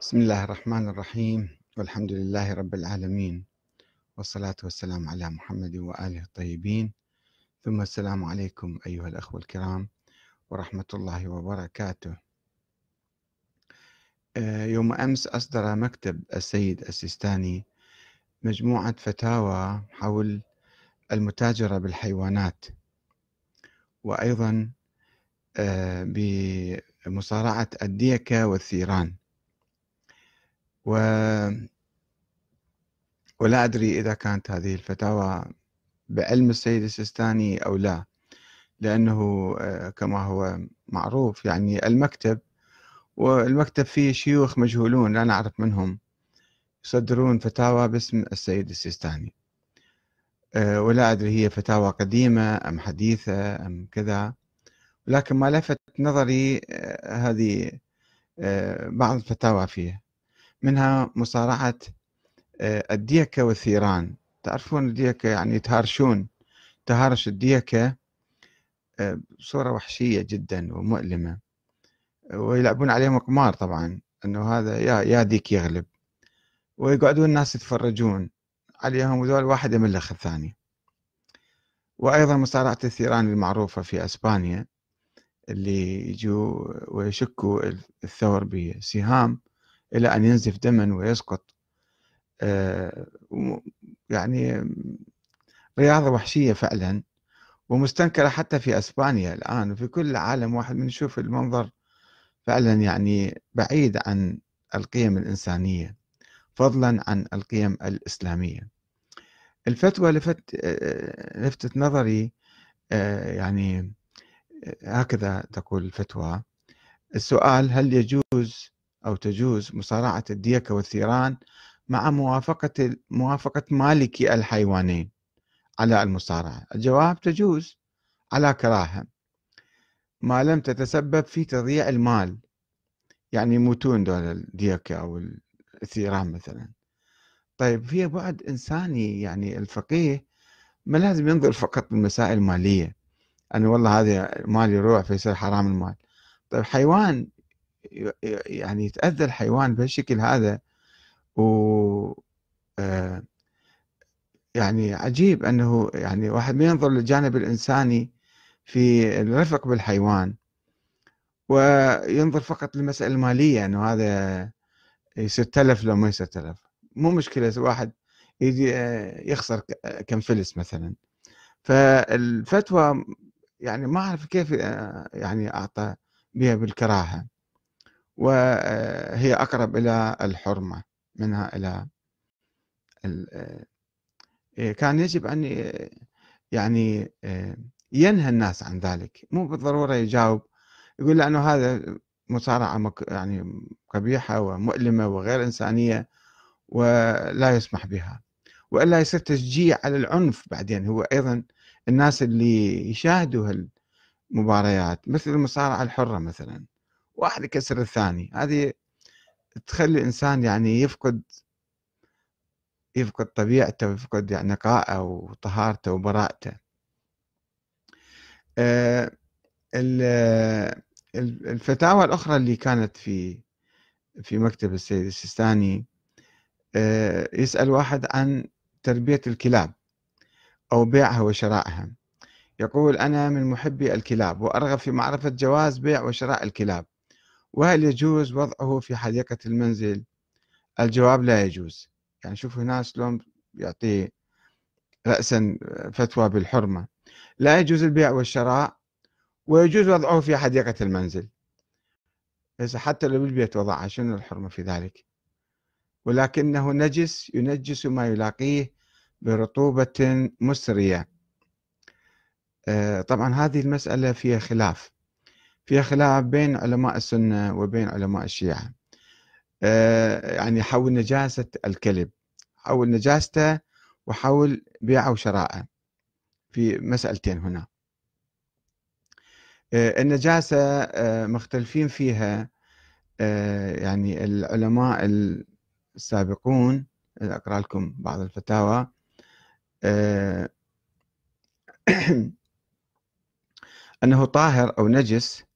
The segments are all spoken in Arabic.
بسم الله الرحمن الرحيم. والحمد لله رب العالمين. والصلاة والسلام على محمد وآله الطيبين. ثم السلام عليكم أيها الأخوة الكرام ورحمة الله وبركاته. آه، يوم أمس أصدر مكتب السيد السيستاني مجموعة فتاوى حول المتاجرة بالحيوانات. وأيضا آه، بمصارعة الديكة والثيران. و ولا أدري إذا كانت هذه الفتاوى بعلم السيد السيستاني أو لا لأنه آه، كما هو معروف يعني المكتب والمكتب فيه شيوخ مجهولون لا نعرف منهم يصدرون فتاوى باسم السيد السيستاني. آه، ولا أدري هي فتاوى قديمة أم حديثة أم كذا ولكن ما لفت نظري آه، هذه بعض الفتاوى فيه منها مصارعة آه، الديكة والثيران. تعرفون الديكة يعني يتهارشون تهارش الديكة آه، بصورة وحشية جدا ومؤلمة. ويلعبون عليهم قمار طبعا إنه هذا يا يا ديك يغلب. ويقعدون الناس يتفرجون عليهم وذول واحد يملخ الثاني. وأيضا مصارعة الثيران المعروفة في أسبانيا اللي يجوا ويشكوا الثور بسهام. إلى أن ينزف دما ويسقط. آه، يعني رياضة وحشية فعلا ومستنكرة حتى في أسبانيا الآن وفي كل العالم واحد من يشوف المنظر فعلا يعني بعيد عن القيم الإنسانية فضلا عن القيم الإسلامية. الفتوى لفت آه، لفتت نظري آه، يعني هكذا تقول الفتوى. السؤال هل يجوز أو تجوز مصارعة الديكة والثيران مع موافقة موافقة مالكي الحيوانين على المصارعة. الجواب تجوز على كراهة. ما لم تتسبب في تضييع المال. يعني يموتون دول الديكة أو الثيران مثلا. طيب في بعد إنساني يعني الفقيه ما لازم ينظر فقط بالمسائل المالية. أنه والله هذا مال يروح فيصير حرام المال. طيب حيوان يعني يتأذى الحيوان بهالشكل هذا و آه، يعني عجيب أنه يعني واحد ما ينظر للجانب الإنساني في الرفق بالحيوان وينظر فقط للمسألة المالية أنه هذا يصير تلف لو ما يصير تلف مو مشكلة واحد يجي آه، يخسر كم فلس مثلا. فالفتوى يعني ما أعرف كيف آه، يعني أعطى بها بالكراهة. وهي أقرب إلى الحرمة منها إلى إيه، كان يجب أن يعني ينهى الناس عن ذلك. مو بالضرورة يجاوب يقول لأنه هذا مصارعة يعني قبيحة ومؤلمة وغير إنسانية ولا يسمح بها. وإلا يصير تشجيع على العنف بعدين. هو أيضا الناس اللي يشاهدوا هالمباريات مثل المصارعة الحرة مثلا. واحد يكسر الثاني. هذه تخلي الإنسان يعني يفقد يفقد طبيعته ويفقد يعني نقائه وطهارته وبراءته. آه، الفتاوى الأخرى اللي كانت في في مكتب السيد السيستاني آه، يسأل واحد عن تربية الكلاب أو بيعها وشرائها. يقول أنا من محبي الكلاب وأرغب في معرفة جواز بيع وشراء الكلاب. وهل يجوز وضعه في حديقة المنزل؟ الجواب لا يجوز. يعني شوف هنا شلون يعطي رأسا فتوى بالحرمة. لا يجوز البيع والشراء ويجوز وضعه في حديقة المنزل. إذا حتى لو بالبيت وضعها شنو الحرمة في ذلك؟ ولكنه نجس ينجس ما يلاقيه برطوبة مسرية. آه، طبعا هذه المسألة فيها خلاف. فيها خلاف بين علماء السنة وبين علماء الشيعة. آه، يعني حول نجاسة الكلب حول نجاسته وحول بيعه وشراءه في مسألتين هنا. آه، النجاسة آه، مختلفين فيها يعني العلماء السابقون أقرأ لكم بعض الفتاوى. أنه طاهر أو نجس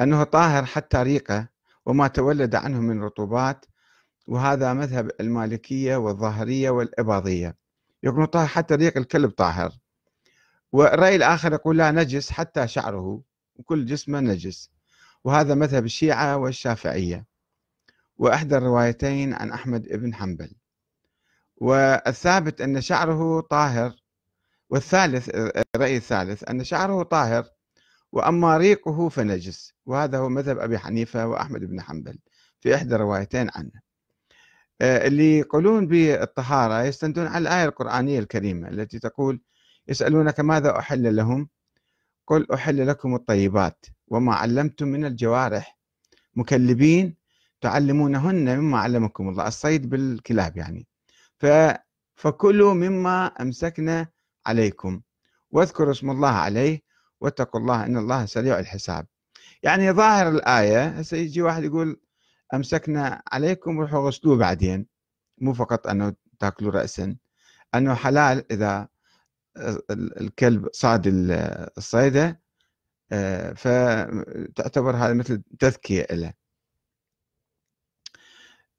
أنه طاهر حتى ريقه وما تولد عنه من رطوبات وهذا مذهب المالكية والظاهرية والإباضية. يقولون طاهر حتى ريق الكلب طاهر. والرأي الآخر يقول لا نجس حتى شعره وكل جسمه نجس. وهذا مذهب الشيعة والشافعية. وإحدى الروايتين عن أحمد بن حنبل. والثابت أن شعره طاهر والثالث الرأي الثالث أن شعره طاهر وأما ريقه فنجس وهذا هو مذهب أبي حنيفة وأحمد بن حنبل في إحدى الروايتين عنه. آه، اللي يقولون بالطهارة يستندون على الآية القرآنية الكريمة التي تقول يسألونك ماذا أحل لهم؟ قل أحل لكم الطيبات وما علمتم من الجوارح. مكلبين تعلمونهن مما علمكم الله. الصيد بالكلاب يعني. فكلوا مما أمسكنا عليكم واذكروا اسم الله عليه واتقوا الله إن الله سريع الحساب. يعني ظاهر الآية هسه يجي واحد يقول أمسكنا عليكم روحوا غسلوه بعدين. مو فقط أنه تاكلوا رأسا أنه حلال إذا الكلب صاد الصيدة آه، فتعتبر هذا مثل تذكية له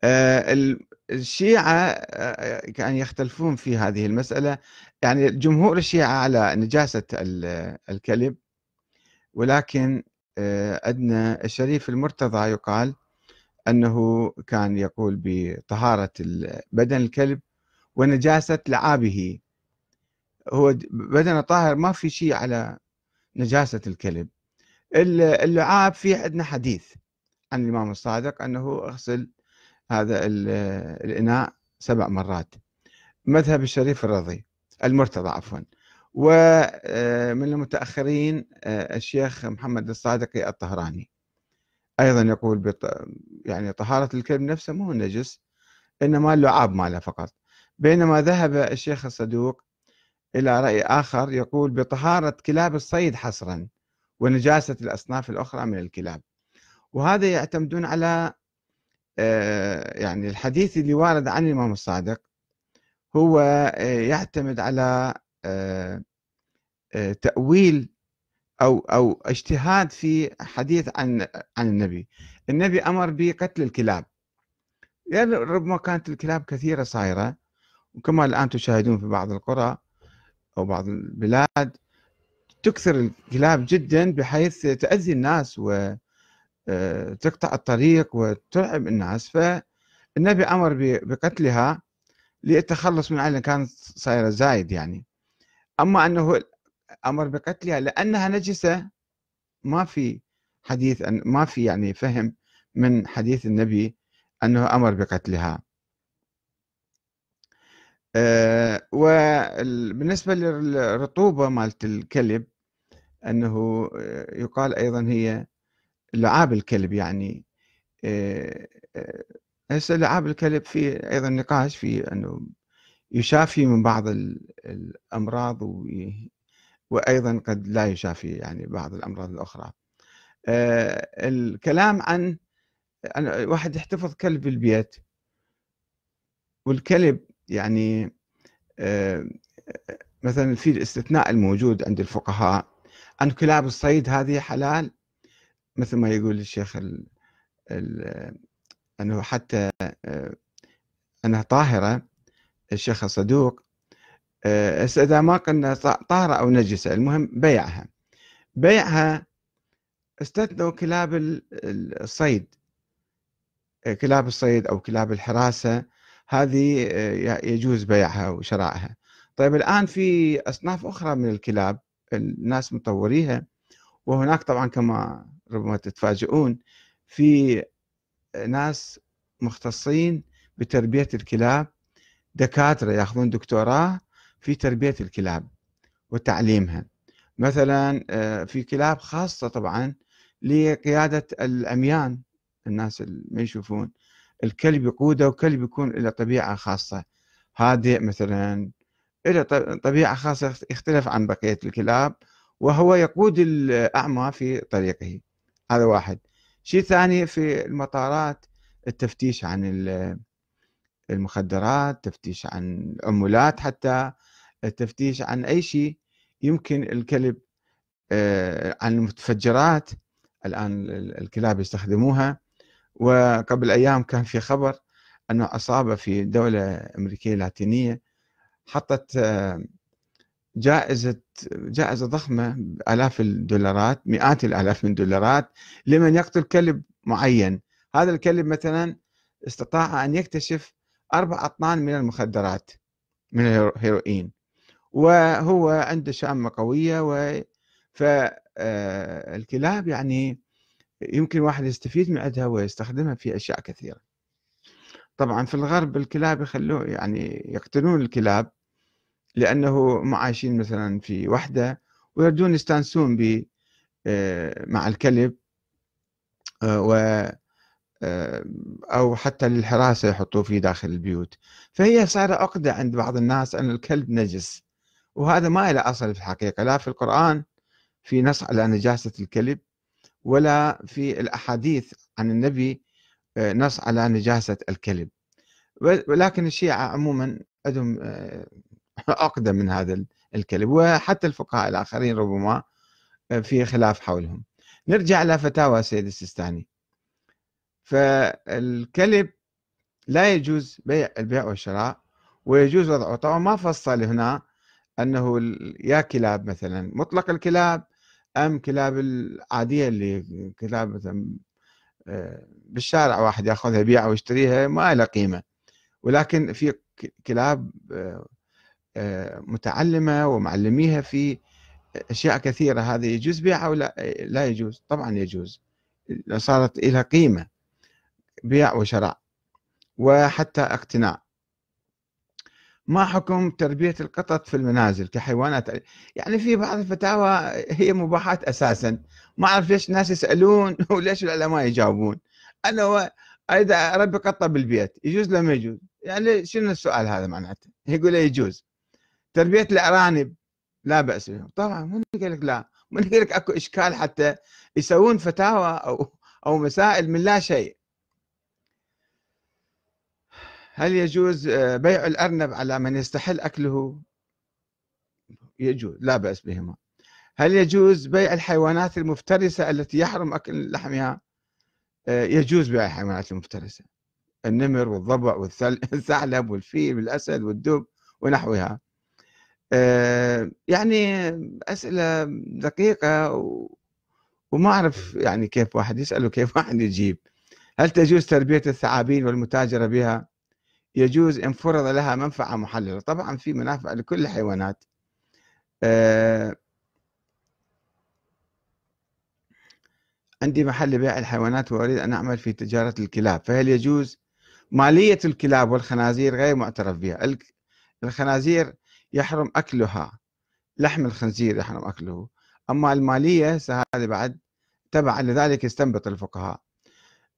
آه، الشيعة كان يختلفون في هذه المسألة. يعني جمهور الشيعة على نجاسة الكلب ولكن عندنا الشريف المرتضى يقال أنه كان يقول بطهارة بدن الكلب ونجاسة لعابه. هو بدن طاهر ما في شيء على نجاسة الكلب. اللعاب في عندنا حديث عن الإمام الصادق أنه اغسل هذا الإناء سبع مرات. مذهب الشريف الرضي المرتضى عفوا. ومن المتأخرين آه، الشيخ محمد الصادقي الطهراني. أيضا يقول بط... يعني طهارة الكلب نفسه مو نجس إنما اللعاب ماله فقط. بينما ذهب الشيخ الصدوق إلى رأي آخر يقول بطهارة كلاب الصيد حصرا ونجاسة الأصناف الأخرى من الكلاب. وهذا يعتمدون على آه، يعني الحديث اللي وارد عن الإمام الصادق هو آه، يعتمد على آه، تأويل أو أو اجتهاد في حديث عن عن النبي. النبي أمر بقتل الكلاب. يعني ربما كانت الكلاب كثيرة صايرة وكما الآن تشاهدون في بعض القرى أو بعض البلاد تكثر الكلاب جدا بحيث تأذي الناس وتقطع آه، الطريق وترعب الناس. فالنبي أمر بقتلها للتخلص من أن كانت صايرة زايد يعني. أما أنه أمر بقتلها لأنها نجسة ما في حديث ما في يعني فهم من حديث النبي أنه أمر بقتلها. آه، وبالنسبة للرطوبة مالت الكلب أنه آه، يقال أيضا هي لعاب الكلب يعني آه، هسه لعاب الكلب في أيضا نقاش في أنه يشافي من بعض الأمراض وأيضا قد لا يشافي يعني بعض الأمراض الأخرى. الكلام عن واحد يحتفظ كلب بالبيت والكلب يعني آه، مثلا في الاستثناء الموجود عند الفقهاء أن كلاب الصيد هذه حلال؟ مثل ما يقول الشيخ ال ال أنه حتى آه، أنها طاهرة الشيخ الصدوق آه، إذا ما قلنا طاهرة أو نجسة المهم بيعها. بيعها استثنوا كلاب الصيد. كلاب الصيد أو كلاب الحراسة هذه آه، يجوز بيعها وشرائها. طيب الآن في أصناف أخرى من الكلاب الناس مطوريها وهناك طبعا كما ربما تتفاجئون في ناس مختصين بتربية الكلاب دكاترة ياخذون دكتوراه في تربية الكلاب وتعليمها. مثلا آه، في كلاب خاصة طبعا لقيادة العميان الناس اللي ما يشوفون. الكلب يقوده وكلب يكون له طبيعة خاصة. هادئ مثلا له طبيعة خاصة يختلف عن بقية الكلاب وهو يقود الأعمى في طريقه. هذا واحد. شيء ثاني في المطارات التفتيش عن المخدرات تفتيش عن العمولات حتى التفتيش عن أي شيء. يمكن الكلب آه، عن المتفجرات. الآن الكلاب يستخدموها. وقبل أيام كان في خبر أنه أصاب في دولة أمريكية لاتينية حطت آه، جائزة جائزة ضخمة آلاف الدولارات مئات الآلاف من الدولارات لمن يقتل كلب معين. هذا الكلب مثلا استطاع أن يكتشف أربع أطنان من المخدرات من الهيروين وهو عنده شامة قوية و فالكلاب آه، يعني يمكن واحد يستفيد من عندها ويستخدمها في أشياء كثيرة. طبعا في الغرب الكلاب يخلوه يعني يقتلون الكلاب لأنه عايشين مثلا في وحدة ويردون يستانسون ب آه، مع الكلب آه، و آه، أو حتى للحراسة يحطوه في داخل البيوت. فهي صار عقدة عند بعض الناس أن الكلب نجس. وهذا ما له أصل في الحقيقة لا في القرآن في نص على نجاسة الكلب ولا في الأحاديث عن النبي نص على نجاسة الكلب. ولكن الشيعة عموما عندهم أقدم من هذا الكلب وحتى الفقهاء الآخرين ربما آه، في خلاف حولهم. نرجع إلى فتاوى سيد السيستاني. فالكلب لا يجوز بيع البيع والشراء ويجوز وضعه طبعا ما فصل هنا أنه يا كلاب مثلا مطلق الكلاب أم كلاب العادية اللي كلاب مثلا آه، بالشارع واحد يأخذها يبيعها ويشتريها ما لها قيمة. ولكن في كلاب آه، متعلمة ومعلميها في أشياء كثيرة. هذا يجوز بيعها ولا؟ لا يجوز. طبعا يجوز. صارت لها قيمة بيع وشراء وحتى اقتناء ما حكم تربية القطط في المنازل كحيوانات؟ يعني في بعض الفتاوى هي مباحات أساسا. ما أعرف ليش الناس يسألون وليش العلماء يجاوبون. أنا إذا أربي قطة بالبيت يجوز ولا ما يجوز؟ يعني شنو السؤال هذا معناته؟ يقول يجوز. تربية الأرانب لا بأس بهم طبعا من قال لك لا. من قال لك أكو إشكال حتى يسوون فتاوى أو أو مسائل من لا شيء. هل يجوز آه، بيع الأرنب على من يستحل أكله؟ يجوز لا بأس بهما. هل يجوز بيع الحيوانات المفترسة التي يحرم أكل لحمها؟ آه، يجوز بيع الحيوانات المفترسة. النمر والضبع والثعلب والفيل والأسد والدب ونحوها. آه، يعني أسئلة دقيقة وما أعرف يعني كيف واحد يسأل وكيف واحد يجيب. هل تجوز تربية الثعابين والمتاجرة بها؟ يجوز إن فرض لها منفعة محللة. طبعا في منافع لكل الحيوانات آه، عندي محل بيع الحيوانات وأريد أن أعمل في تجارة الكلاب. فهل يجوز مالية الكلاب والخنازير؟ غير معترف بها. الخنازير يحرم أكلها. لحم الخنزير يحرم أكله. أما المالية هذه بعد تبعا لذلك يستنبط الفقهاء.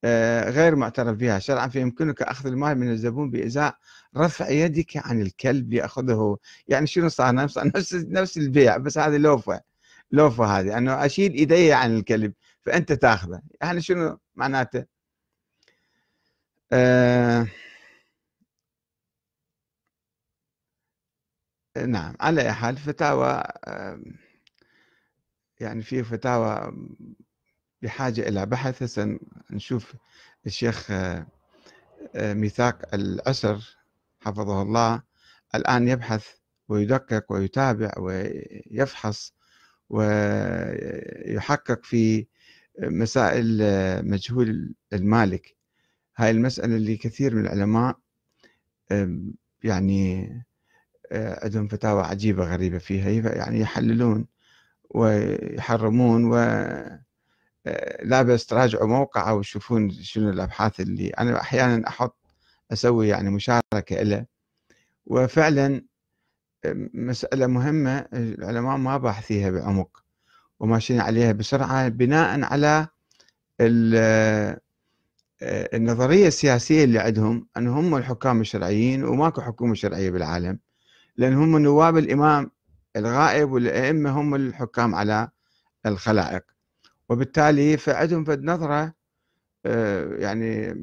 آه، غير معترف بها. شرعا فيمكنك أخذ المال من الزبون بإزاء رفع يدك عن الكلب يأخذه. يعني شنو صار؟ نفس نفس البيع بس هذه لوفة. لوفة هذه. أنه أشيل إيدي عن الكلب فأنت تأخذه. يعني شنو معناته؟ آه نعم على أي حال فتاوى يعني في فتاوى بحاجة إلى بحث هسه نشوف الشيخ آه، آه، ميثاق العسر حفظه الله الآن يبحث ويدقق ويتابع ويفحص ويحقق في مسائل آه، مجهول المالك. هاي المسألة اللي كثير من العلماء يعني عندهم فتاوى عجيبة غريبة فيها يعني يحللون ويحرمون و لا بس تراجعوا موقع أو تشوفون شنو الأبحاث اللي أنا أحيانا أحط أسوي يعني مشاركة له وفعلا مسألة مهمة العلماء ما باحثيها بعمق وماشيين عليها بسرعة بناء على النظرية السياسية اللي عندهم أن هم الحكام الشرعيين وماكو حكومة شرعية بالعالم. لأن هم نواب الإمام الغائب والأئمة هم الحكام على الخلائق. وبالتالي فعندهم فد نظرة آه، يعني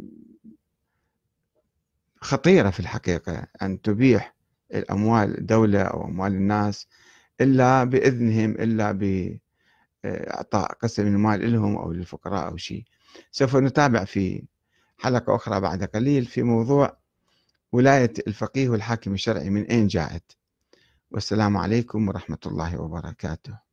خطيرة في الحقيقة أن تبيح الأموال الدولة أو أموال الناس إلا بإذنهم إلا بإعطاء قسم من المال لهم أو للفقراء أو شيء. سوف نتابع في حلقة أخرى بعد قليل في موضوع ولاية الفقيه والحاكم الشرعي من أين جاءت؟ والسلام عليكم ورحمة الله وبركاته.